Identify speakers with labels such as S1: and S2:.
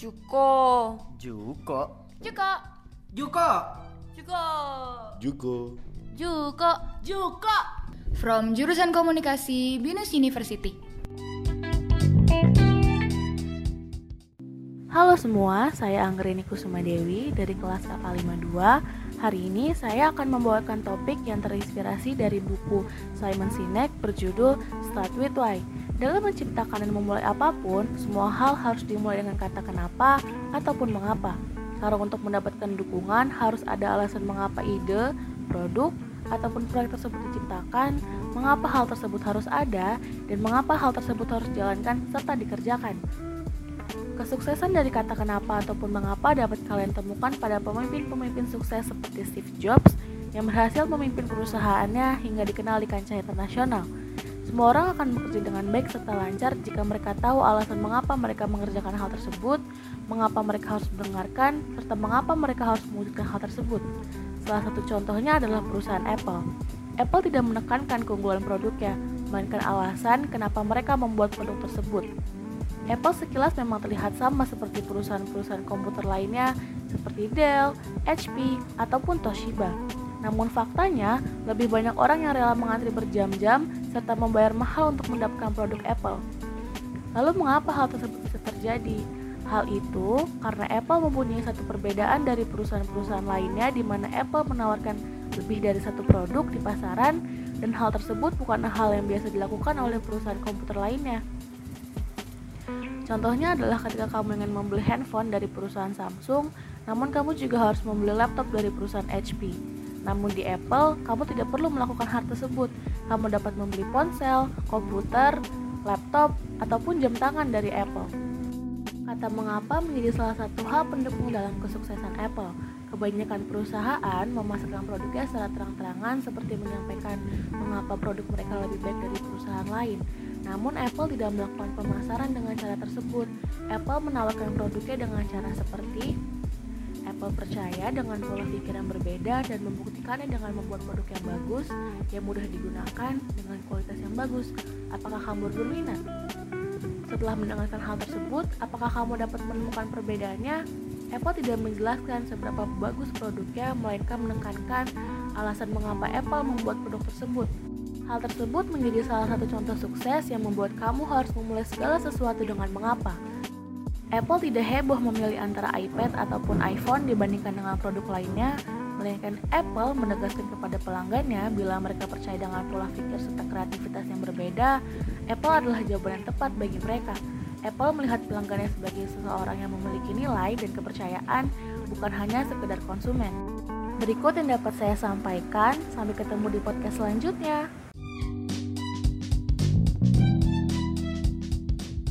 S1: Juko.
S2: Juko.
S1: Juko.
S3: Juko.
S1: Juko.
S4: Juko.
S1: Juko. Juko. From jurusan komunikasi Binus University.
S5: Halo semua, saya Anggreni Kusuma Dewi dari kelas KK 52. Hari ini saya akan membawakan topik yang terinspirasi dari buku Simon Sinek berjudul Start With Why. Dalam menciptakan dan memulai apa pun, semua hal harus dimulai dengan kata kenapa ataupun mengapa. Karena untuk mendapatkan dukungan harus ada alasan mengapa ide, produk, ataupun proyek tersebut diciptakan, mengapa hal tersebut harus ada, dan mengapa hal tersebut harus dijalankan serta dikerjakan. Kesuksesan dari kata kenapa ataupun mengapa dapat kalian temukan pada pemimpin-pemimpin sukses seperti Steve Jobs yang berhasil memimpin perusahaannya hingga dikenal di kancah internasional. Semua orang akan bekerja dengan baik serta lancar jika mereka tahu alasan mengapa mereka mengerjakan hal tersebut, mengapa mereka harus mendengarkan, serta mengapa mereka harus mewujudkan hal tersebut. Salah satu contohnya adalah perusahaan Apple. Apple tidak menekankan keunggulan produknya, melainkan alasan kenapa mereka membuat produk tersebut. Apple sekilas memang terlihat sama seperti perusahaan-perusahaan komputer lainnya seperti Dell, HP, ataupun Toshiba. Namun faktanya, lebih banyak orang yang rela mengantri berjam-jam serta membayar mahal untuk mendapatkan produk Apple. Lalu mengapa hal tersebut bisa terjadi? Hal itu karena Apple mempunyai satu perbedaan dari perusahaan-perusahaan lainnya di mana Apple menawarkan lebih dari satu produk di pasaran dan hal tersebut bukan hal yang biasa dilakukan oleh perusahaan komputer lainnya. Contohnya adalah ketika kamu ingin membeli handphone dari perusahaan Samsung, namun kamu juga harus membeli laptop dari perusahaan HP. Namun di Apple, kamu tidak perlu melakukan hal tersebut. Kamu dapat membeli ponsel, komputer, laptop, ataupun jam tangan dari Apple. Kata mengapa menjadi salah satu hal pendukung dalam kesuksesan Apple. Kebanyakan perusahaan memasarkan produknya secara terang-terangan seperti menyampaikan mengapa produk mereka lebih baik dari perusahaan lain. Namun Apple tidak melakukan pemasaran dengan cara tersebut. Apple menawarkan produknya dengan cara seperti Apple percaya dengan pola pikir yang berbeda dan membuktikannya dengan membuat produk yang bagus, yang mudah digunakan, dengan kualitas yang bagus. Apakah kamu berminat? Setelah mendengarkan hal tersebut, apakah kamu dapat menemukan perbedaannya? Apple tidak menjelaskan seberapa bagus produknya, melainkan menekankan alasan mengapa Apple membuat produk tersebut. Hal tersebut menjadi salah satu contoh sukses yang membuat kamu harus memulai segala sesuatu dengan mengapa. Apple tidak heboh memilih antara iPad ataupun iPhone dibandingkan dengan produk lainnya, melainkan Apple menegaskan kepada pelanggannya bila mereka percaya dengan pola pikir serta kreativitas yang berbeda, Apple adalah jawaban yang tepat bagi mereka. Apple melihat pelanggannya sebagai seseorang yang memiliki nilai dan kepercayaan, bukan hanya sekedar konsumen. Berikut yang dapat saya sampaikan, sampai ketemu di podcast selanjutnya.